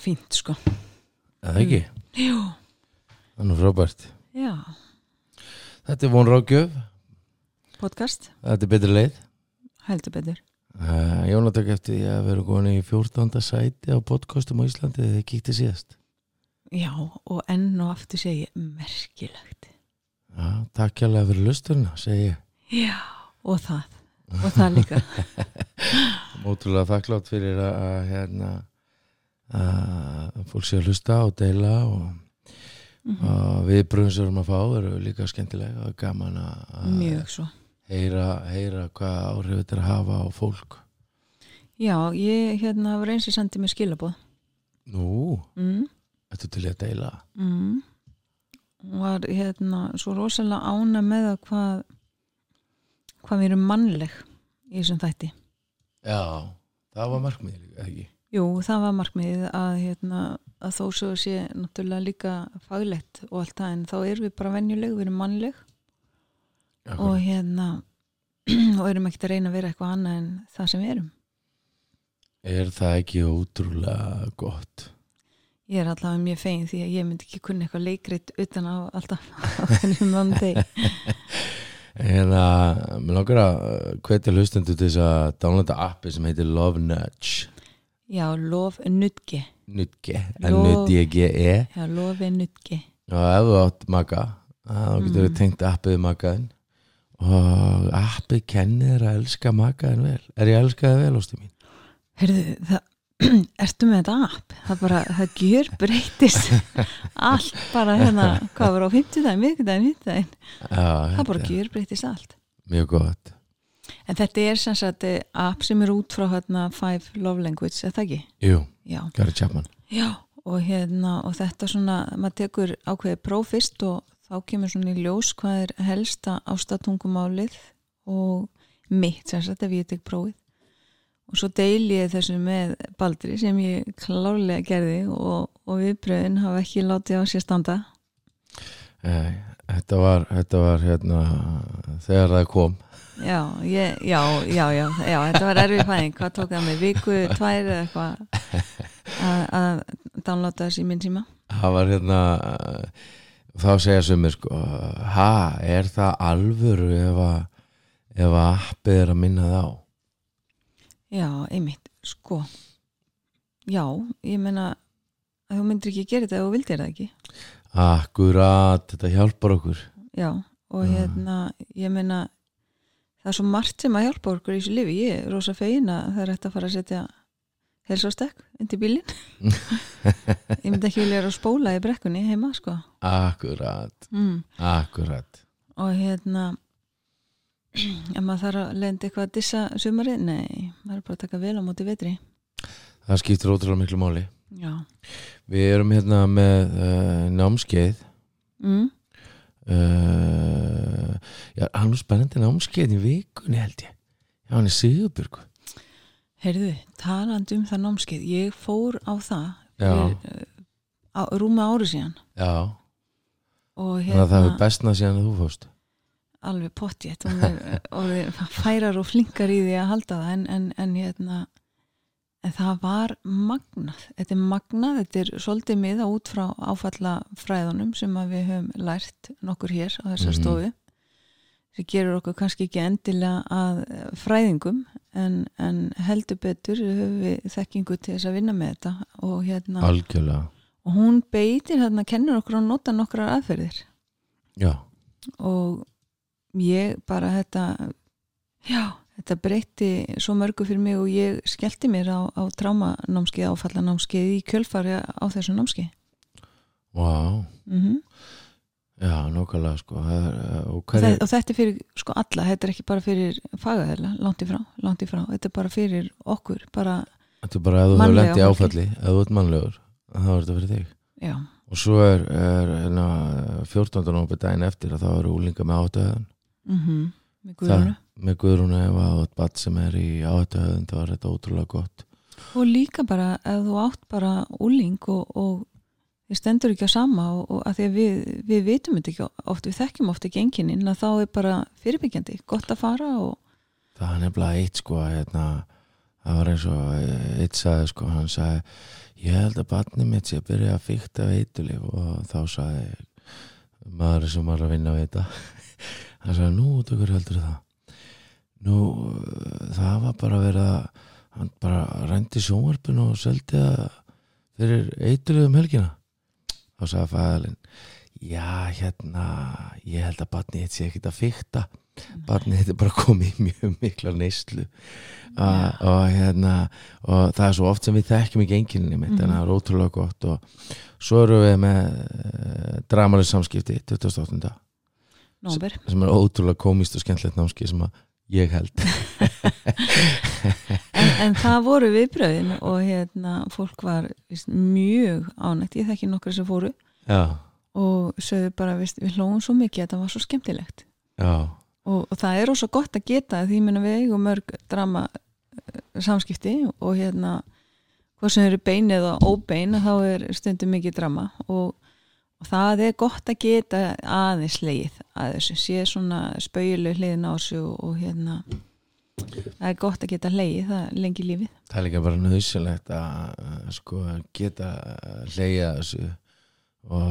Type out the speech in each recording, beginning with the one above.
bara fínt sko. Eða ekki? Jú, Það er nú frábært. Já, Þetta er von rákjöf podcast, Þetta er betri leið. Heldur betur. Uh, Jónatak eftir því að vera komin í 14. sæti á podcastum á Íslandi þegar þið kíkti síðast. Já, og enn og aftur segi ég merkilegt. Já, takk hjálpa fyrir lusturna, segi ég. Já, og það. Og það líka. Mótrúlega þakklátt fyrir að, að hérna að fólk sé að hlusta og deila og, Mhm. og viðbröðum sem við erum að fá eru líka skemmtilega og gaman að heyra, heyra hvað áhrif þetta er að hafa á fólk. Já, ég hérna var eins og sendið mér skilabóð Nú, mm, þetta til í að deila? Mm. Var hérna svo rosalega ána með að hvað hvað við erum mannleg í þessum þætti. Já, það var markmið ekki Jú, það var markmiðið að, hérna, að þó svo sé náttúrulega líka faglegt og allt það en þá erum við bara venjuleg, við erum mannleg og hérna og erum ekkert að reyna að vera eitthvað annað en það sem við erum. Er það ekki ótrúlega gott? Ég er allavega mjög fein því að ég myndi ekki kunna eitthvað leikrit utan á alltaf á þennum mandi. Hérna, mér langar að hvetja hlustendur til þess að downloada appi sem heitir Love Nudge Já, lof nutgi. Nudge, Love- N-U-D-G-E Já, lofi nutgi. og ef þú átt maga þá getur við Mm. tengt appið magaðin og appið kennir að elska magaðin vel Er ég að elska það vel, óstu mín? Herðu, það, ertu með þetta app? Það bara, það gjör breytist allt bara hérna, hvað var á 50 daginn, miðvikudaginn, 50 daginn. Já, Það bara gjör breytist allt. Mjög gott En þetta er sem sagt eh, app sem er út frá hérna Five Love Language, er það ekki? Jú. Gary Chapman Já, og hérna, og þetta svona, maður tekur ákveðið próf fyrst og þá kemur svona í ljós hvað er helsta ástatungumálið og mitt sem sagt ef ég tek prófið. Og svo deili ég þessu með Baldri sem ég klárlega gerði og, og viðbröðin hafa ekki látið á sér standa. Nei, Þetta var, þetta var hérna þegar það kom. Já, ég, já, já, já, já, þetta var erfið fæðing, hvað tók það með? Viku, tvær eða eitthvað? Að, að downloada þessi minn síma? það var hérna þá segja sumir sko ha, er það alvöru ef að ef að appið er að minna það á? Já, einmitt, sko. Já, ég meina að þú myndir ekki gera þetta ef þú vildir það ekki akkurat, þetta hjálpar okkur. Já, og Já. hérna ég meina það er svo margt sem að hjálpa okkur í þessu lifi ég er rosa fegin að það er hægt að fara að setja helsástek undir bílinn. Ég myndi ekki vilja vera að spóla í brekkunni heima, sko. Akkurat, mm. akkurat. Og hérna ef maður þarf að lenda eitthvað að dissa sumarið, nei, maður er bara að taka vel á móti vetri það skiptir ótrúlega miklu máli. Já, við erum hérna með uh, námskeið. Mm. uh, já, hann er spennandi námskeið í vikunni held ég. Já, hann er Sigurbjörg Heyrðu, talandi um það námskeið, ég fór á það fyrir, uh, á, rúma ári síðan. Já, og þannig að það hérna er bestna síðan að þú fórst. Alveg pottjétt og þeir færar og flinkar í því að halda það en, en, en hérna en það var magnað. Þetta er magnað, þetta er svolítið miða út frá áfalla fræðunum sem við höfum lært nokkur hér á þessar Mhm. stofu. Sem gerur okkur kannski ekki endilega að fræðingum en, en heldur betur höfum við þekkingu til þess að vinna með þetta og hérna algjörlega, og hún beitir hérna, kennur okkur að nota nokkrar aðferðir. Já. Og ég bara þetta já, þetta breytti svo mörgu fyrir mig og ég skellti mér á, á trámanámskeið, áfallanámskeið í kjölfari á þessu námskeið. Vá, mm já, nokkulega sko. Það uh, og hverju, og þetta er fyrir sko alla, þetta er ekki bara fyrir fagaðela, langt í frá, langt í frá. Þetta er bara fyrir okkur, bara þetta er bara að þú hefur lent í áfalli ef þú ert mannlegur, þá er þetta fyrir þig. Já, og svo er, er hérna, 14. nómur daginn eftir að þá eru úlinga með áhættuhöðun mm guðrunu með Guðrúnu? Ef að batt sem er í áhættuhöðun þá er þetta ótrúlega gott. Og líka bara ef þú átt bara úling og, og þið stendur ekki á sama og, og að því að við, við vitum þetta ekki oft, við þekkjum oft ekki enginin að þá er bara fyrirbyggjandi, gott að fara og það er nefnilega eitt sko hérna, það var eins og eitt sagði sko, hann sagði ég held að barnið mitt sé að byrja að fykta veitulif og þá sagði maður sem var að vinna við þetta hann sagði nú, út okkur heldur það nú, eh, það var bara að hann bara rændi sjónvarpinu og seldi það fyrir eitulif um helgina þá sagði fæðalinn já, hérna ég held að barnið mitt sé ekkit að fykta barnið þetta er bara komið í mjög mikla neyslu Já. og hérna og það er svo oft sem við þekkjum ekki enginni mitt en Mhm. það er ótrúlega gott og svo erum við með uh, dramaleg samskipti 28. nóber sem er ótrúlega komist og skemmtilegt námski sem að ég held. En, en það voru viðbröðin og hérna fólk var víst, mjög ánægt, ég þekki nokkra sem fóru já, og sögðu bara, víst, við hlóðum svo mikið að það var svo skemmtilegt. Og, og það er ósað gott að geta því minna við eigum mörg drama eh, samskipti og hérna hvað sem eru bein eða óbein þá er stundum mikið drama og, og það er gott að geta aðeins leið að þessu sé svona spauðileg hliðin á þessu og, og hérna það er gott að geta leið það lengi lífið. Það er líka bara nöðsynlegt að sko geta hleyja þessu og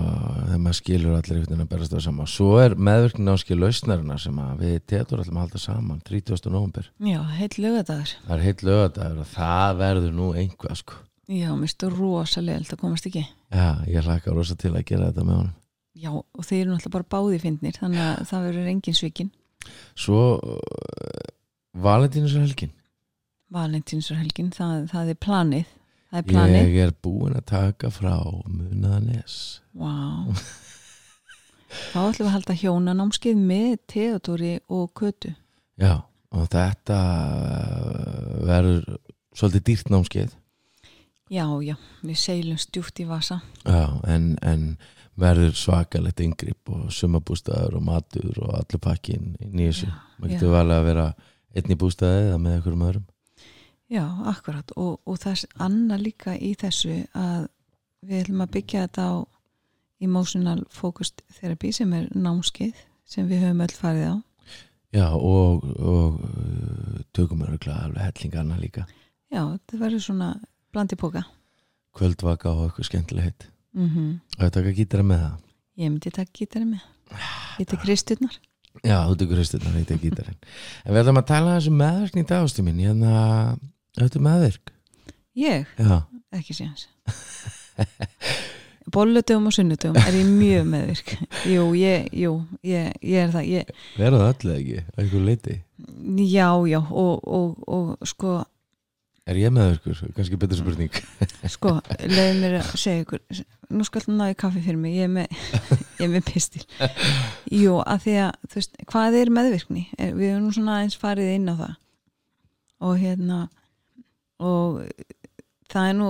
þegar maður skilur allir ykkur að berast það saman svo er meðvirknin áskil lausnarina sem við tetur allir að halda saman 30. november já, heill lögadagur það er heitt lögadagur og það verður nú einhvað sko já, mér stu rosalega það komast ekki. Já, ég hlakka rosa til að gera þetta með honum. Já, og þeir eru náttúrulega bara báði fyndnir þannig að það verður engin svikin. Svo uh, Valentínus er helgin. Valentinsarhelgin, það, það er planið það er planið. Ég er búin að taka frá Munaðanes wow. þá ætlum við að halda hjónanámskeið með Theodori og Kötu. Já, og þetta uh, verður svolítið dýrt námskeið já, já, við seilum stjúft í vasa Já, en, en verður svakalegt yngripp og sumabústaður og matur og allur pakkin í nýjussu. Maður getur valið að vera einn í bústaði eða með einhverjum öðrum. já, akkurat og, og það er annað líka í þessu að við ætlum að byggja þetta á emotional focused therapy sem er námskeið sem við höfum öll farið á Já, og, og uh, tökum örgulega alveg hellingarna líka. já, það verður svona blandi póka Kvöldvaka og eitthvað skemmtilegt. mm Og þetta ekki gítara með það. ég myndi taka gítari með gítar kristurnar Já, þú tekur hristurnar, þetta er gítarinn. en við ætlum að tala þessu meðverkni í dagastum minn. Hérna, þetta er meðverk. ég, Já, ekki séans bolludöfum og sunnudöfum er ég mjög meðvirk jú, ég, jú, ég, ég er það ég, verða það allir ekki, að einhver leiti. já, já, og, og, og sko, Er ég meðverkur? Kannski betur spurning. sko leiði mér að segja ykkur nú skal þú náði kaffi fyrir mig, ég er með ég er með pistil jú, að því að, þú veist, hvað er meðvirkni við erum nú svona eins farið inn á það og hérna og það er nú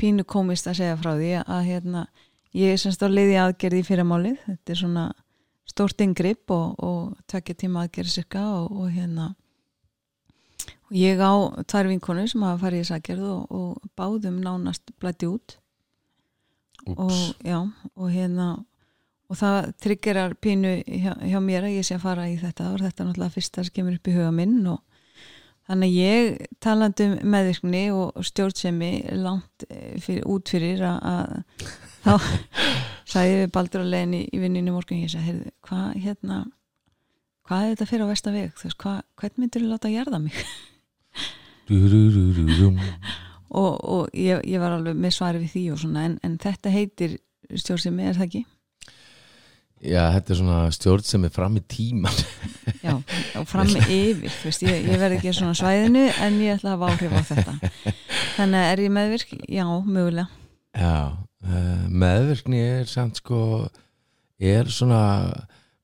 pínu komist að segja frá því að hérna, ég er semst á leiði aðgerði í fyrramálið, þetta er svona stórt yngripp og, og tvekja tíma aðgerði cirka og, og hérna ég á tvær vinkonur sem hafa farið í sagerð og, og báðum nánast blæti út. Og já, og hérna og það tryggerar pínu hjá, hjá mér að ég sé að fara í þetta og þetta er náttúrulega fyrsta sem kemur upp í huga minn og þannig að ég talandi um meðvirkni og stjórnsemi langt eh, fyrir, út fyrir að, að þá ég við Baldur að leiðin í, í vinninu morgun ég sagði, heyrðu, hvað hérna hvað er þetta fyrir á vestaveg hvað, hvern myndir þú láta að jarða mig. og, og ég, ég var alveg með svari við því og svona en, en þetta heitir stjórnsemi, er það ekki? Já, þetta er svona stjórn sem er fram í tíman Já, og fram með yfir þú veist, ég, ég verð ekki svona svæðinu en ég ætla að hafa áhrif á þetta. Þannig að er ég meðvirk? Já, mögulega. Já, uh, meðvirkni er samt sko er svona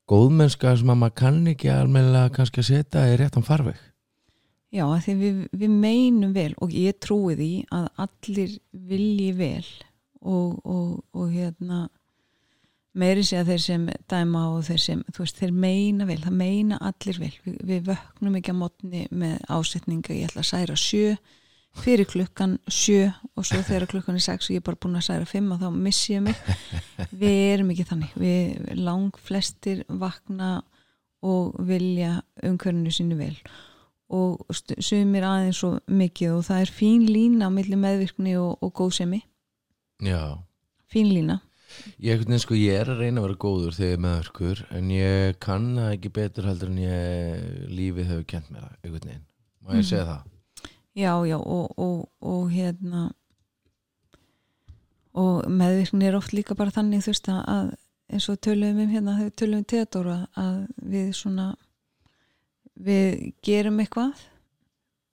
góðmennska sem að maður kann ekki almennilega kannski að setja í réttan farveg Já, af því við, við meinum vel og ég trúi því að allir vilji vel og, og, og hérna meiri sé að þeir sem dæma og þeir sem, þú veist, þeir meina vel það meina allir vel, við, við vöknum ekki að mótni með ásetninga ég ætla að særa sjö fyrir klukkan sjö og svo þegar klukkan er sex og ég er bara búin að særa fimm og þá missi ég mig. Við erum ekki þannig. Við lang flestir vakna og vilja umhverfinu sínu vel. og stu- sumir aðeins svo mikið og það er fín lína á milli meðvirkni og, og góðsemi. Já. Fín lína. Ég, sko, ég er að reyna að vera góður þegar ég er meðverkur en ég kann það ekki betur heldur en ég lífið hefur kent mér einhvern veginn, má ég segja það? Já, já, og, og, og hérna og meðvirkni er oft líka bara þannig þú veist að, eins og töluðum um hérna töluðum um Theodora að við svona við gerum eitthvað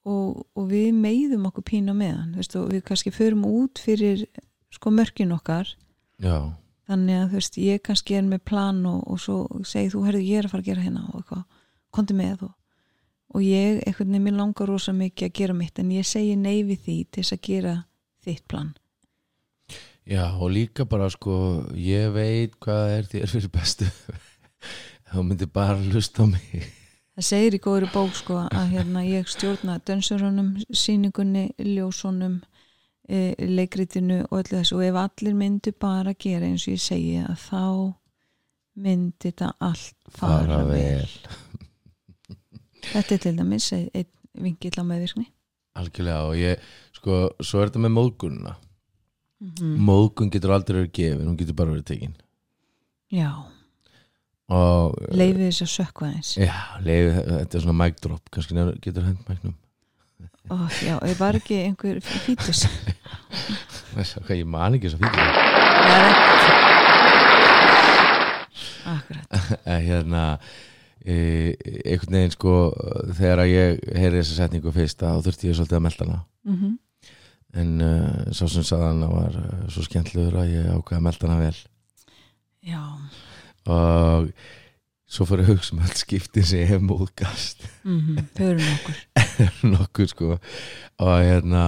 og, og við meiðum okkur pína meðan þú veist, og við kannski förum út fyrir sko mörkin okkar. Já, þannig að þú veist, ég kannski er með plan og, og svo segi þú, herðu, ég er að fara að gera hérna og eitthvað, komdu með og, og ég, einhvern veginn, mér langar rosa mikið að gera mitt, en ég segi nei við því til þess að gera þitt plan. Já og líka bara sko, ég veit hvað er þér fyrir bestu. Þá myndir bara hlusta á mig það segir í góðri bók sko að hérna ég stjórna dönsurunum, síningunni ljósunum e, leikritinu og öllu þessu. Og ef allir myndu bara gera eins og ég segi að þá myndi þetta allt fara, fara vel. vel. Þetta er til dæmis einn ein vingill á meðvirkni. Algjörlega og ég, sko, svo er þetta með móðgunna mm. móðgun getur aldrei verið gefin, hún getur bara verið tekin. Já, leifið þess að sökva eins já, leiði, þetta er svona mic drop kannski nefnir- getur hend mæknum Ó, já, ég var ekki einhver fítus. Ég man ekki það er ekki. Akkurat. Að hérna e, einhvern veginn sko þegar að ég heyri þessa setningu fyrst þá þurfti ég svolítið að melda hana. Mm en uh, svo sem sagði hana var uh, svo skemmtlegur að ég ákveða að melda hana vel. Já, og svo fór ég að hugsa um allt skiptin sem ég hef móðgast. Mm hörum okkur nokkuð sko. Og hérna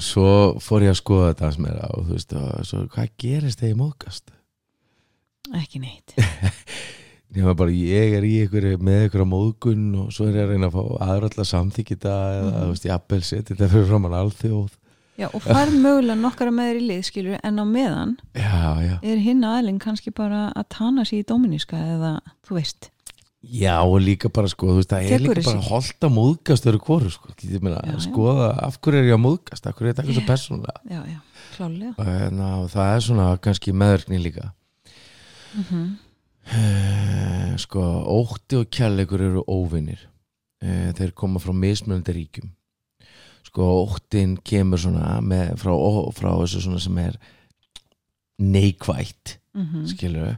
svo fór ég að skoða þetta aðeins meira og þú veist, og svo, hvað gerist þegar ég móðgast? ekki neitt. Nefna bara ég er í einhverju með einhverja móðgun og svo er ég að reyna að fá aðrallega samþykita eða Mhm. þú veist, jafnvel setja þetta fyrir framann alþjóð já, og fær mögulega nokkara með þér í lið skilur en á meðan Já, já. er hinn aðlinn kannski bara að tana sér í dóminíska eða þú veist? Já, og líka bara sko, þú veist, það er líka bara holdt að móðgast öru hvoru sko, skoða af hverju er ég að móðgast, af hverju er þetta eitthvað svo persónulega? Já, já, klálega og, hérna, og það er svona kannski meðverkni líka. Mm Eh, sko, ótti og kærleikur eru óvinnir Eh, þeir koma frá mismunandi ríkjum sko, óttin kemur svona með, frá, frá þessu svona sem er neikvætt -hmm. skilur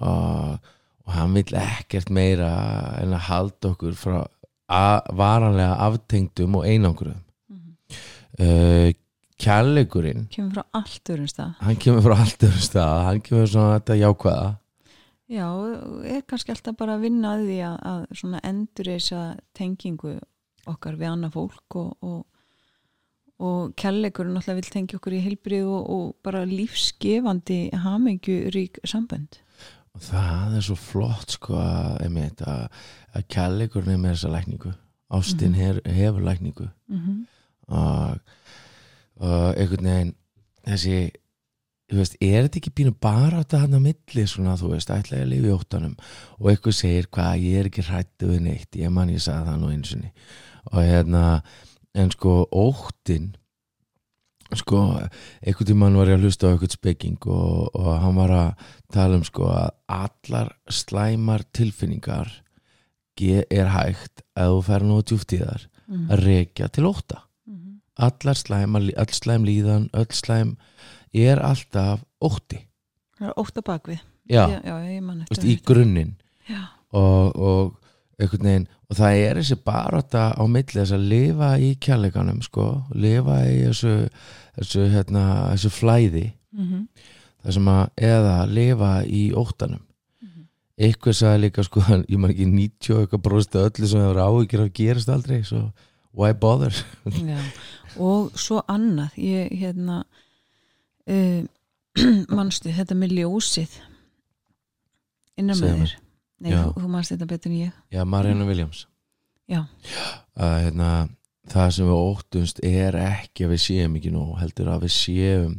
og, og hann vill ekkert meira en að halda okkur frá a, varanlega aftengdum og einangruðum. Mhm. uh, kærleikurinn. Kemur frá allt öðrum stað. Hann kemur frá allt öðru stað. Hann kemur svona þetta jákvæða. Já, er kannski alltaf bara að vinna að því að, að svona endur þessa tengingu okkar við annað fólk og, og, og kærleikurinn alltaf vil tengja okkur í heilbrið og, og bara lífsgefandi hamingju rík sambönd. Og það er svo flott sko að, einmitt, að, að er með þessa lækningu. Ástin Mhm. her, hefur lækningu. Mm -hmm. og, og einhvern veginn þessi þú veist, er þetta ekki pínu bara þetta hann að milli svona, þú veist, ætla ég að lifa í óttanum? Og eitthvað segir hvað, ég er ekki hrættu við neitt, ég man ég sagði það nú sinni. Og hérna en sko, óttin sko, einhvern tímann var ég að hlusta á eitthvað speking og, og hann var að tala um sko að allar slæmar tilfinningar er hægt að þú fer nú djúft í þar að rekja til ótta. Mhm. allar slæm, öll slæm líðan öll slæm er alltaf ótti. Það ótt á bakvið já, já, já, í grunninn. Og, og veginn og það er þessi barátta á milli þess að lifa í kjærleikanum sko, lifa í þessu þessu, hérna, þessu flæði mm það sem að eða lifa í óttanum. Mhm. eitthvað sagði líka sko ég man ekki 90 og eitthvað bróðstu öllu sem hefur áhyggjur af gerist aldrei svo why bother? Já, og svo annað ég hérna uh, manstu þetta með ljósið innan með þér Nei, þú, þú manst þetta betur en ég. Já, Marianne Williams. Já. að hérna það sem við óttumst er ekki að við séum ekki nú heldur að við séum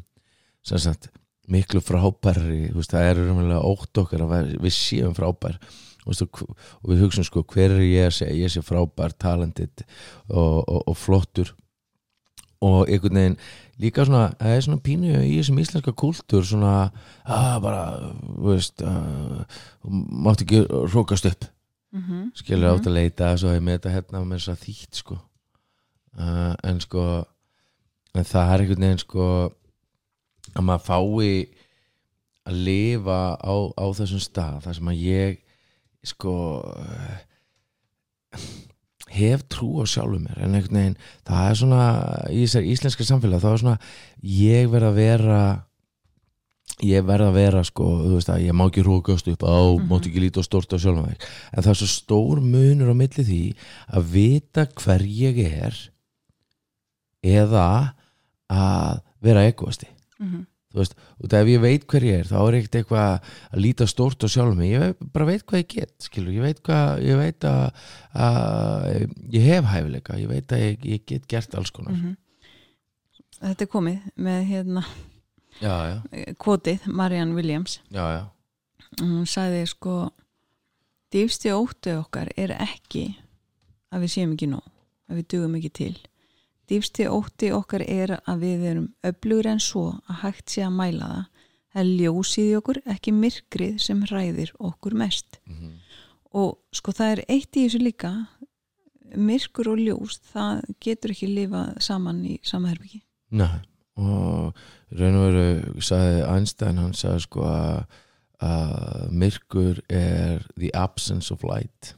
sem sagt miklu frábærri þú veist, það er umlega ótt okkar að við- séum frábær. Og, veistu, hv- og við hugsaum sko hver er ég að segja, ég sé frábær talented og, og, og flottur og einhvern veginn líka svona, það er svona pínu í þessum íslenska kúltúr svona að bara, þú veist að, mátt ekki rókast upp. Mm -hmm. skilur átt að leita svo ég með þetta hérna með þess að þýtt sko. Uh, en sko en það er einhvern veginn sko að maður fái að lifa á, á þessum stað þar sem að ég sko hef trú á sjálfum mér en einhvern veginn það er svona í þessar íslenska samfélag þá er svona ég verð að vera ég verð að vera sko, þú veist að ég má ekki rókast upp á, mm mátt ekki líta og stórt á sjálfum þig en það er svo stór munur á milli því að vita hver ég er eða að vera egoisti. Mhm. Þú veist, og ef ég veit hver ég er þá er ekkert eitthvað að líta stórt á sjálfum mig, ég veit, bara veit hvað ég get skilur, ég veit hvað, ég veit að, að ég hef hæfileika. Ég veit að ég, ég get gert alls konar. Mhm. Þetta er komið með hérna já, já, kvotið, Marianne Williams. Já, já. Hún sagði sko dýfsti óttu okkar er ekki að við séum ekki nóg að við dugum ekki til dýfsti ótti okkar er að við erum öflugur en svo að hægt sé að mæla það það er ljósið í okkur ekki myrkrið sem hræðir okkur mest Mhm. og sko það er eitt í þessu líka myrkur og ljós það getur ekki lifa saman í sama herbyggi Nei, og raun og veru sagði Einstein, hann sagði sko að, myrkur er the absence of light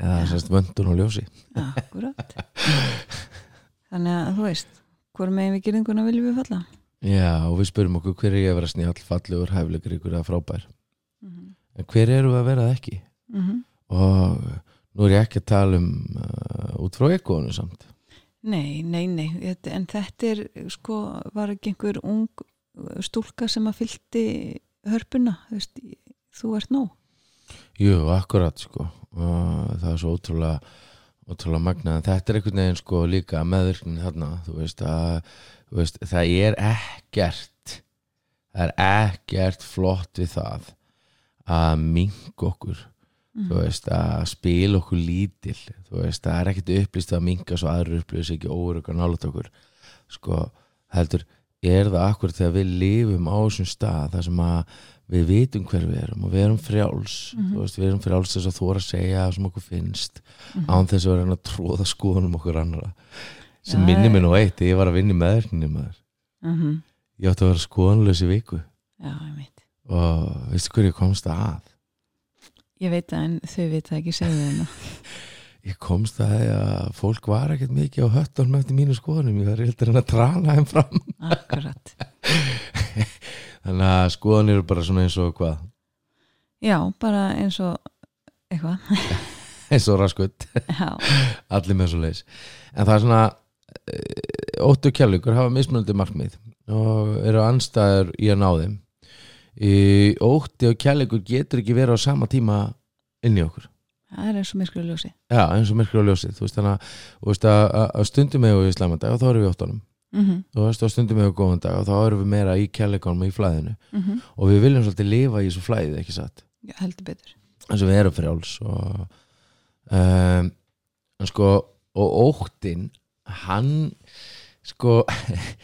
eða Já. sérst vöndun og ljósi Akkurat Þannig að þú veist hvort megin við gerðinguna viljum við falla? Já, og við spyrum okkur hver er ég að vera snjáll, fallegur, hæflegur ykkur eða frábær? Mm -hmm. en hver eru við að vera það ekki? Mm og nú er ég ekki að tala um uh, út frá ekkoðunu samt. Nei, nei, nei þetta, en þetta er sko var ekki einhver ung stúlka sem að fylgdi hörpuna þú, veist, þú ert nóg. Jú, akkurat sko. Það er svo ótrúlega ótrúlega magnað, en þetta er einhvern veginn sko líka meðvirknin þarna þú veist að þú veist, það er ekkert það er ekkert flott við það að minga okkur þú veist, að spila okkur lítil þú veist, það er ekkert upplýst að minga svo aðrir upplýst ekki óryggar nálat okkur. Sko, heldur er það akkur þegar við lifum á þessum stað þar sem að við vitum hver við erum og við erum frjáls. Mhm. þú veist, við erum frjáls þess að þú að segja það sem okkur finnst Mhm. án þess að vera að tróða skoðunum okkur annara sem Já, minni mér nú eitt ég var að í meðverkninni maður. Mm -hmm. ég átti að vera skoðanlaus í viku. Já, og veistu hver ég komst að? Ég veit það en þau veit það ekki segja það. Ég komst að því að fólk var ekkert mikið á höttunum eftir mínu skoðunum. Ég var heldur en að trana þeim fram. Akkurat þannig að skoðan eru bara svona eins og hvað? Já, bara eins og eitthvað. Eins og raskut, allir með svo leis en það er svona eh, óttu kjærleikur hafa mismunandi markmið og eru anstæður í að ná þeim. Í ótti og kjærleikur getur ekki verið á sama tíma inn í okkur. Það er eins og myrkur ljósi. Já, eins og myrkur og ljósið þú veist þannig að, að, stundum með í slæmandag og þá erum við í óttanum mm -hmm. þú veist, og stundum með góðan dag og þá erum við meira í kjærleikunum og í flæðinu. Mm og við viljum svolítið lifa í þessu flæði, ekki satt? Heldur betur. Eins og við erum frjáls og um, sko og óttin hann sko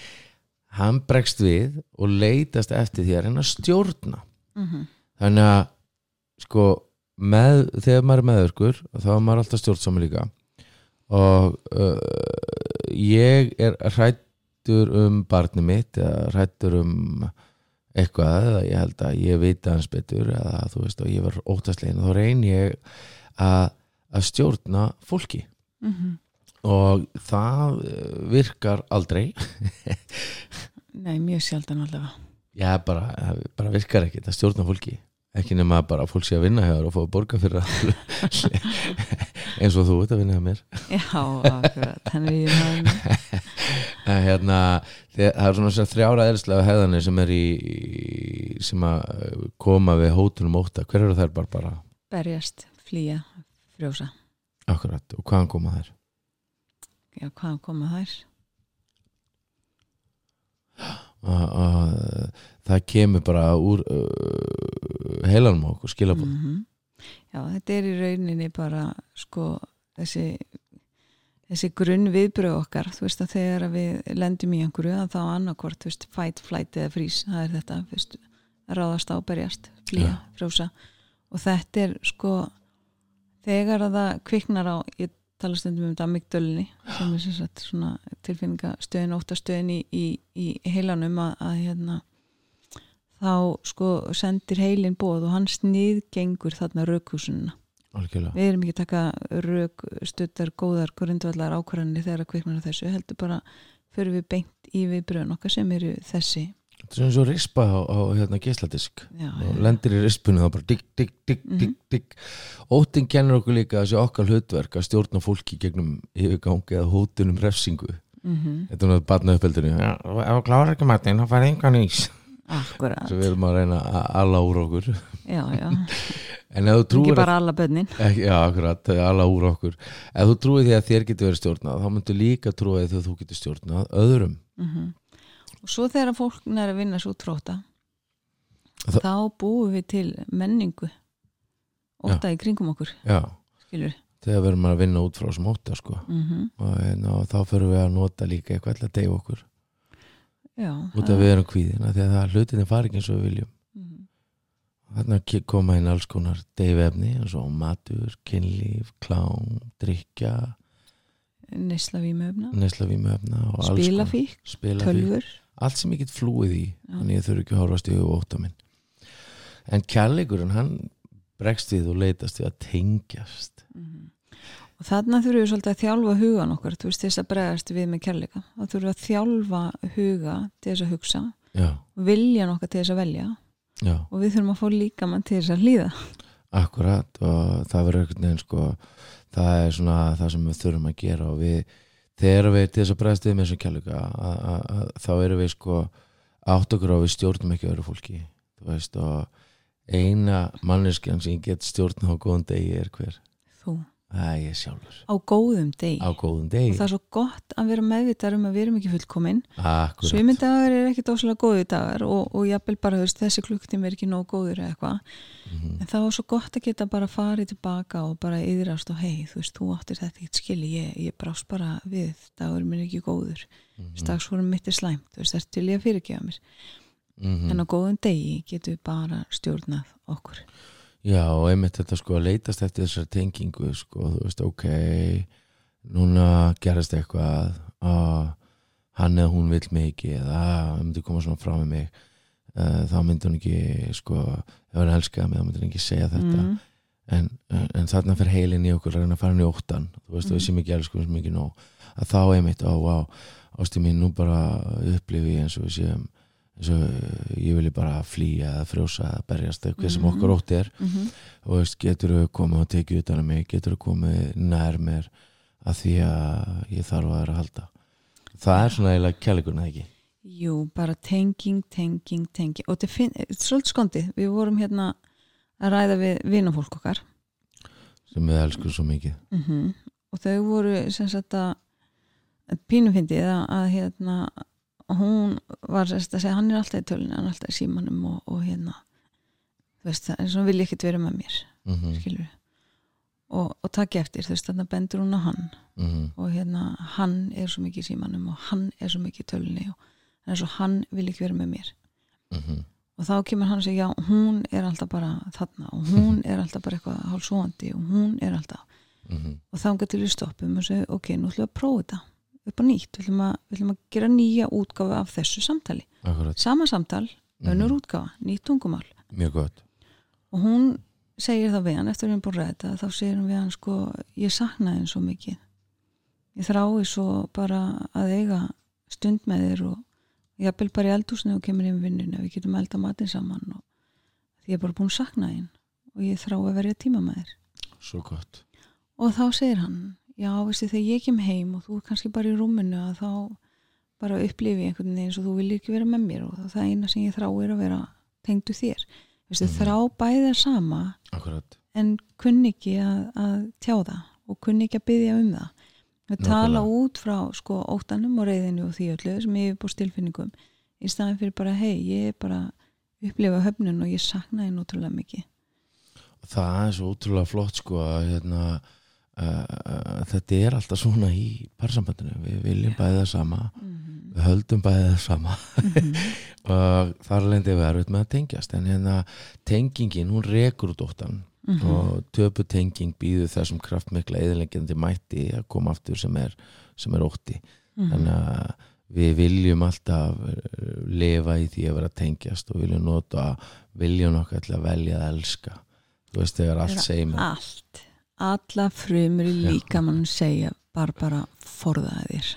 hann bregst við og leitast eftir því að að stjórna. Mm -hmm. þannig að sko með, þegar maður er meðurkur þá er maður alltaf stjórnsámi líka. Og uh, ég er hrættur um barni mitt eða hrættur um eitthvað eða ég held að ég veit hans betur eða þú veist og ég var óttastlegin þá reyn ég að, að stjórna fólki. Mhm. og það eh, virkar aldrei. Nei, mjög sjaldan allavega. Já, bara, það bara virkar ekki að stjórna fólki. Ekki nema bara að fólk sé að vinna þér og fá að borga fyrir það. Eins og þú ert að vinna hjá mér. Já, akkurat, í maður en hérna það er svona þrjára eðlislega hefðanir sem er í, sem að uh, koma við hótunum óta hver eru þær bara bara berjast, flýja, frjósa. Akkurat. Og hvaðan koma þær? Já, hvaðan koma þær? og, og það kemur bara úr uh, heilanum okkur skilabóð Mhm. Já, þetta er í rauninni bara sko þessi þessi grunn viðbröð okkar þú veist að þegar við lendum í einhverju að þá annarkvort, þú veist, fight, flight eða frís, það er þetta, þú veist ráðast á, berjast, flýja, Já. frjósa og þetta er sko þegar að það kviknar á ég tala stundum um þetta amygdölunni sem er sem sagt svona tilfinningastöðin óttastöðin í, í, í heilanum að, að hérna þá sko sendir heilin bóð og hann sniðgengur þarna raukhúsununa algjörlega. Við erum ekki að taka rauk stuttar, góðar, grundvallar ákvarðanir þegar að kviknar á þessu, heldur bara fyrir við beint í viðbröðun okkar sem eru þessi. Þetta er eins og rispa á, á hérna geisladisk. Já, og lendir í rispunni þá bara digg, digg, digg, Mhm. digg, digg. Óttinn kennur okkur líka þessi okkar hlutverk að stjórna fólki gegnum yfirgangi eða hótunum refsingu. Mm þetta er náttúrulega barna uppeldinu já, ef þú klárar ekki matinn þá færði engan ís. Akkurat. Svo við erum að reyna að alla úr okkur. Já, já, en ef þú ekki trúir bara alla bönnin Ekki, já, akkurat, alla úr okkur. Ef þú trúið því að þér getur verið stjórnað þá myndu líka trúið því að þú getur stjórnað öðrum. Mm og svo þegar fólk er að vinna svo tróta Þa- þá búum við til menningu. Óta í kringum okkur já, skilur þegar verðum að vinna út frá sem óta sko. mm og, en, og þá fyrir við að nota líka eitthvað til að deyja okkur. Já, út af við erum kvíðina því að hlutinni fari ekki eins og við viljum Þarna ke- koma inn alls konar deyfefni eins og matur, kynlíf, klám drikja, neysla vímöfna nesla vímöfna og alls konar. spilafík, tölfur allt sem ég get flúið í Já. þannig ég þurfi ekki að horfast í óta minn. En kærleikurinn hann bregst við og leitast við að tengjast. Mhm. og þarna þurfum við svolítið að þjálfa hugan okkar þú veist þess að bregðast við með kærleika. Þá þurfum við að þjálfa huga til þess að hugsa já, viljan okkar til þess að velja já, og við þurfum að fá líka mann til þess að hlýða. Akkurat og það verður einhvern veginn sko það er svona það sem við þurfum að gera og við, þegar við til þess að bregðast við með þessum að- þá erum við sko átt okkur að við stjórnum ekki öðru fólki veist og eina manneskjan sem get stjórn á góðum degi er hver? Þú það er sjálfur. Á góðum góðum og það er svo gott að vera meðvitar um að við erum ekki fullkomin. Akkurat. Svimidagar er ekki dóslega góði dagar og, og jafnvel bara veist, þessi klukktími er ekki nóg góður eða eitthvað. Mhm. en það var svo gott að geta bara farið tilbaka og bara yðrast og hei, þú veist, þú áttir þetta ekkert skili, ég, ég brást bara við dagur minn er ekki góður, Mhm. stagsfórum mitt er slæmt, þú veist, þetta til ég að fyrirgefa mér? Mhm. en á góðum degi getum við bara stjórnað okkur Já, og einmitt þetta sko að leitast eftir þessar tengingu sko, þú veist, ok núna gerast eitthvað að hann eða hún vill mig ekki eða að hann myndi koma svona frá með mig uh, þá myndi hún ekki sko, ef hann elskaði mig þá myndi hún ekki segja þetta. Mm, en, en, en þarna fer heilin í okkur að að fara hann í óttan þú veist, Mhm. við sem ekki elskum sem ekki nóg. Að þá einmitt, ó, vá, ástu mín nú bara upplifi ég eins og við séum og uh, ég vilji bara flýja eða frjósa eða berjast eða hvað sem Mhm. okkar ótti er. Mm og veist, getur þú komið og tekið utan að mig? Getur þú komið nær mér að því að ég þarf að vera að halda? Það er svona eiginlega kjærleikurinn eða ekki? Jú, bara tenging, tenging, tenging. Og þetta finn, svolítið skondið. Við vorum hérna að ræða við vinafólk okkar. Sem við elskum svo mikið. Mm og þau voru sem sagt að pínumfindið að, að hérna hún var að segja hann er alltaf í tölunni, hann er alltaf í símanum og, og hérna þú veist það, eins og hann vilja ekkert vera með mér mm -hmm. skilur og, og takk eftir, þú veist þannig bendur hún á hann Mm og hérna hann er svo mikið í símanum og hann er svo mikið í tölunni og er svo hann vil ekki vera með mér -hmm. og þá kemur hann og segja já, hún er alltaf bara þarna og hún er alltaf bara eitthvað hálfsóandi og hún er alltaf Mhm. og þá til við stoppum og segja ok, nú ætlum við að prófa þetta upp á nýtt, við ætlum að, við ætlum að gera nýja útgáfu af þessu samtali. Akkurat. Sama samtal, önnur Mhm. útgáfa, nýtt tungumál. Og hún segir það við hann eftir að við erum búin að ræða þetta þá segir hún við hann sko, ég saknaði henn svo mikið. Ég þrái svo bara að eiga stund með þér og ég hafði bara í eldhúsinu og kemur inn vinninu við getum elda matinn saman og því ég er bara búin að sakna þín og ég þrái að verja tíma með þér. Svo gott. Og þá segir hann já, veistu, þegar ég kem heim og þú er kannski bara í rúminu að þá bara upplifi einhvern veginn eins og þú viljir ekki vera með mér og það er eina sem ég þrá er að vera tengdu þér. Veistu, Mhm. þrá bæða sama akkurat. en kunni ekki að, að tjá það og kunni ekki að byggja um það. Við tala út frá sko óttanum og reyðinu og því öllu sem ég er búið stilfinningum í staðin fyrir bara hei, ég er bara að upplifa höfnun og ég sakna þið nútrúlega mikið. Það er svo ótrúlega flott sko að hérna, uh, þetta er alltaf svona í parsambandinu, við viljum bæði það sama. Mhm. við höldum bæði það sama. Mhm. og þar lendi við erum með að tengjast. En hérna tengingin, hún rekur út óttan Mhm. og töpu tenging býður þessum kraftmikla eðilengjandi mætti að koma aftur sem er, sem er ótti. Mhm. þannig að við viljum alltaf eh, lifa í því að vera tengjast og viljum nota viljum okkar til að velja að elska. Þú veist þegar allt segir mér allt, alla frumur í líkamann segja bara bara forðaði þér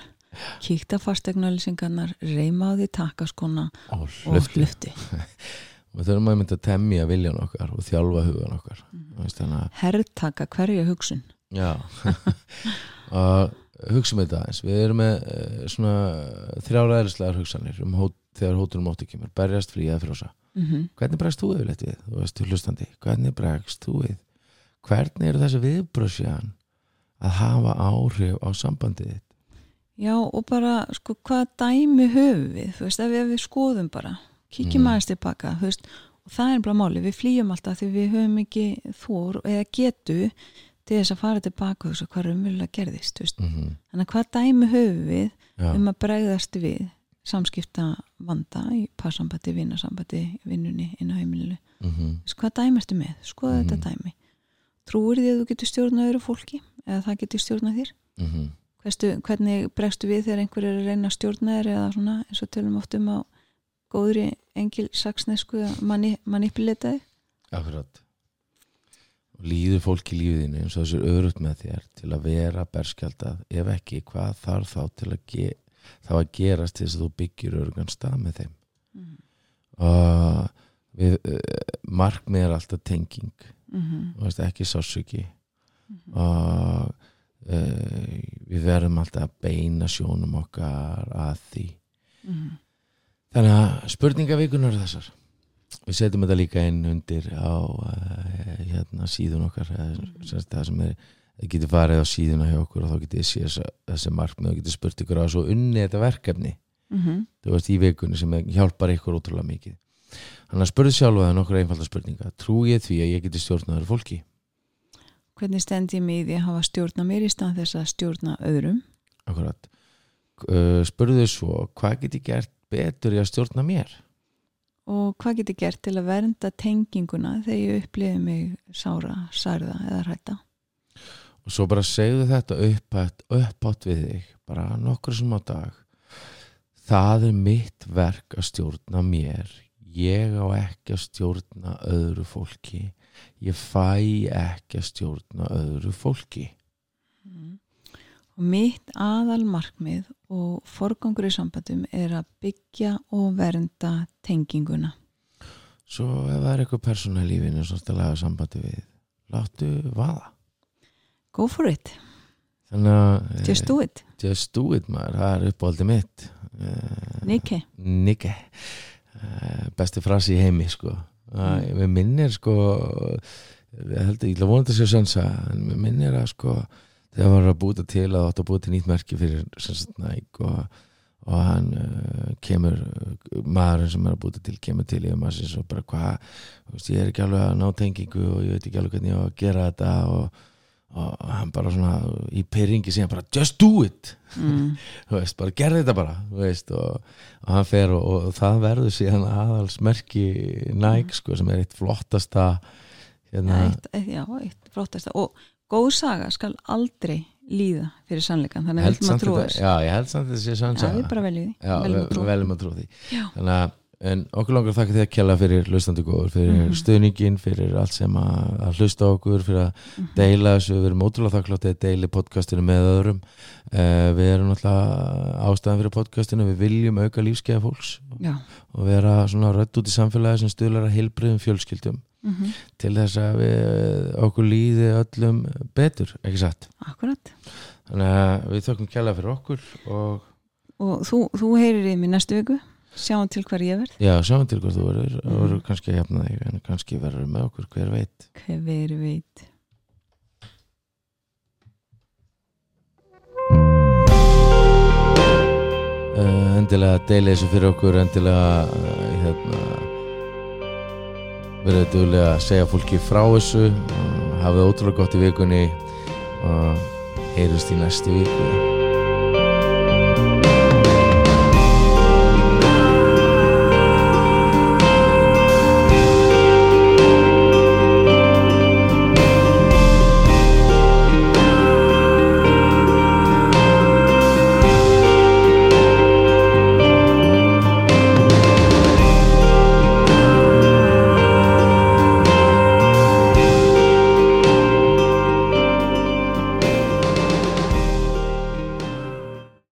kíkta fastegnauðlýsingarnar reyma á því takaskona og hlufti og þurfum að mynda að temja viljan okkar og þjálfa hugan okkar að herrtaka hverja hugsun. Já. Og hugsaum þetta aðeins. Við erum með uh, svona þrjára eðlislegar hugsanir um hót, þegar hótunum móti kemur. Berjast frí eða frósa mm hvernig bregst þú yfirleitt við, þú veist, hlustandi? Hvernig bregst þú við hvernig eru þessi viðbröðsjan að hafa áhrif á sambandið þitt já og bara sko hvað dæmi höfum við þú veist ef við, við skoðum bara kíkjum Mm. aðeins tilbaka þú veist, og það er bara máli, við flýjum alltaf því við höfum ekki þór eða getu til þess að fara tilbaka þess að hvað raunverulega gerðist mm -hmm. þannig að hvað dæmi höfum við Já, um að bregðast við samskipta vanda í passambandi, vinnasambandi vinnunni inn á heimilinu mm -hmm. Hvað dæmi ertu með, skoða Mhm. þetta dæmi trúir því að þú getur stjórnað öðru fólki eða það getur stjórnað þér? Mhm. Hverstu, hvernig bregstu við þegar einhver er að reyna að stjórna þér eða svona eins og tölum oft um á góðri engil saksnesku að mani, manipuleta þig? Akkurat. Líður fólk í lífiðinu eins og þessu örugt með þér til að vera berskjaldað? Ef ekki, hvað þarf þá til að ge þá að gerast til þess að þú byggir örugan stað með þeim? Mm og við, uh, markmið er alltaf tenging -hmm. og veist, ekki sásuki Mhm. og uh, við verðum alltaf að beina sjónum okkar að því Mhm. Þannig að spurningavíkunar þessar. Við setjum þetta líka inn undir á uh, hérna, síðun okkar mm. semst, það sem er, þið getur farið á síðuna hjá okkur og þá getur þið séð þessi markmið og getur spurt ykkur á svo unni þetta verkefni Mhm. þú veist í vikunni sem hjálpar ykkur ótrúlega mikið. Þannig að spurðu sjálfa það nokkur einfalda spurninga. Trú ég því að ég geti stjórnaður fólki? hvernig stend ég mig í því að hafa stjórna mér í stað þess að stjórna öðrum Akkurat. Spurðu svo, hvað get ég gert betur í að stjórna mér? og hvað get ég gert til að vernda tenginguna þegar ég upplifi mig sára, særða eða hrætta og svo bara segðu þetta uppátt, uppátt við þig bara nokkur sem á dag það er mitt verk að stjórna mér ég á ekki að stjórna öðru fólki. Ég fæ ekki að stjórna öðru fólki. Og mitt aðal markmið og forgangur í sambandum er að byggja og vernda tenginguna. Svo ef það er eitthvað persóna í lífinu sem þetta laga sambandi við láttu vaða. Go for it, þannig að just do it. just do it maður, það er uppáldið mitt. Uh, Niki, Nikke besti frasi í heimi sko uh, Mm. við minnir sko ég held að ég ætla að vona þetta sér sönsa en við minnir að sko þegar var að búta til að átt að búta til nýtt merki fyrir sensat næk og, og hann uh, kemur maðurinn sem er að búta til kemur til í að sér svo bara hvað ég er ekki alveg að ná tengingu og ég veit ekki alveg hvernig ég á að gera þetta og, og hann bara svona í pyrringi síðan bara just do it. Mm. veist, bara gerði þetta bara veist, og, og hann fer og, og það verður síðan aðalsmerki næg, sko, sem er eitt flottasta hérna, eitt, eitt, já, eitt flottasta. Og góð saga skal aldrei líða fyrir sannleikan, þannig að við viljum að þetta þess já, ég held samt þetta sé sann já, við bara veljum já, veljum að veljum að trú því. Já. þannig að En okkur langar þakka því að kjalla fyrir hlustandi góður, fyrir Mhm. stuðningin, fyrir allt sem að, að hlusta okkur, fyrir að Mhm. deila þessu, við erum ótrúlega þakkláttið að deili podcastinu með öðrum. Uh, við erum náttúrulega ástæðan fyrir podcastinu, við viljum auka lífskeiða fólks já, og vera svona rödd út í samfélagi sem stuðlar að heilbriðum fjölskyldum mm til þess að við, okkur líði öllum betur, ekki satt. akkurat Þannig að við þökkum kjalla fyrir okkur og og þú, þú heyrir í mig næstu viku sjáum til hver ég verð. Já, sjáum til hvað þú verður, Mhm. þú verður kannski að jafna þig en kannski verður með okkur, hver veit. hver veit. Uh, endilega deila þessu fyrir okkur endilega uh, hérna verið duglega að segja fólki frá þessu. Og hafið ótrúlega gott í vikunni og heyrjumst í næstu viku